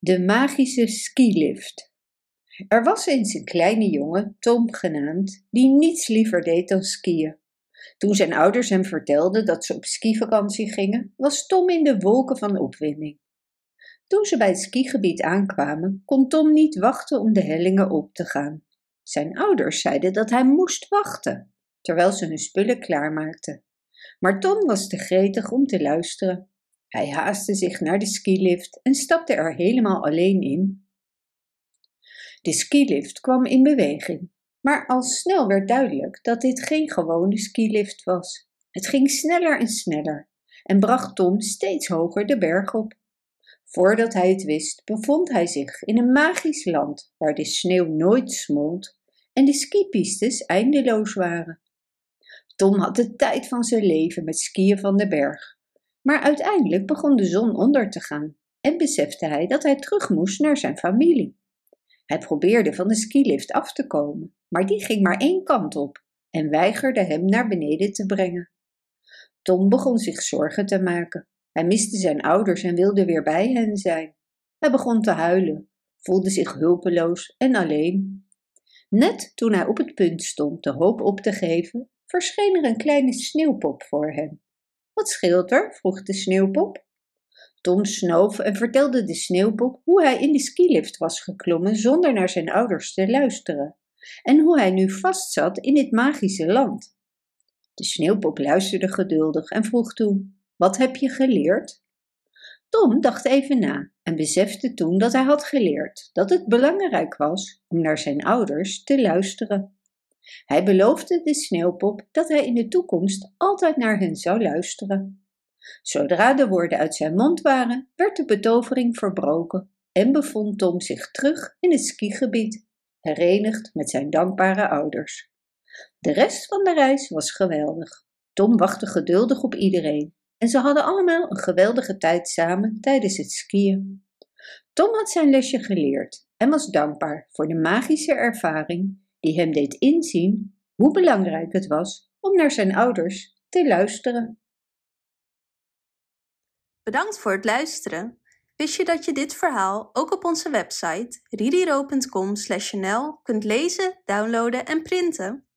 De magische skilift. Er was eens een kleine jongen, Tom genaamd, die niets liever deed dan skiën. Toen zijn ouders hem vertelden dat ze op skivakantie gingen, was Tom in de wolken van opwinding. Toen ze bij het skigebied aankwamen, kon Tom niet wachten om de hellingen op te gaan. Zijn ouders zeiden dat hij moest wachten, terwijl ze hun spullen klaarmaakten. Maar Tom was te gretig om te luisteren. Hij haastte zich naar de skilift en stapte er helemaal alleen in. De skilift kwam in beweging, maar al snel werd duidelijk dat dit geen gewone skilift was. Het ging sneller en sneller en bracht Tom steeds hoger de berg op. Voordat hij het wist, bevond hij zich in een magisch land waar de sneeuw nooit smolt en de skipistes eindeloos waren. Tom had de tijd van zijn leven met skiën van de berg. Maar uiteindelijk begon de zon onder te gaan en besefte hij dat hij terug moest naar zijn familie. Hij probeerde van de skilift af te komen, maar die ging maar één kant op en weigerde hem naar beneden te brengen. Tom begon zich zorgen te maken. Hij miste zijn ouders en wilde weer bij hen zijn. Hij begon te huilen, voelde zich hulpeloos en alleen. Net toen hij op het punt stond de hoop op te geven, verscheen er een kleine sneeuwpop voor hem. Wat scheelt er? vroeg de sneeuwpop. Tom snoof en vertelde de sneeuwpop hoe hij in de skilift was geklommen zonder naar zijn ouders te luisteren en hoe hij nu vastzat in dit magische land. De sneeuwpop luisterde geduldig en vroeg toen: Wat heb je geleerd? Tom dacht even na en besefte toen dat hij had geleerd dat het belangrijk was om naar zijn ouders te luisteren. Hij beloofde de sneeuwpop dat hij in de toekomst altijd naar hen zou luisteren. Zodra de woorden uit zijn mond waren, werd de betovering verbroken en bevond Tom zich terug in het skigebied, herenigd met zijn dankbare ouders. De rest van de reis was geweldig. Tom wachtte geduldig op iedereen en ze hadden allemaal een geweldige tijd samen tijdens het skiën. Tom had zijn lesje geleerd en was dankbaar voor de magische ervaring die hem deed inzien hoe belangrijk het was om naar zijn ouders te luisteren. Bedankt voor het luisteren. Wist je dat je dit verhaal ook op onze website ririro.com/nl kunt lezen, downloaden en printen?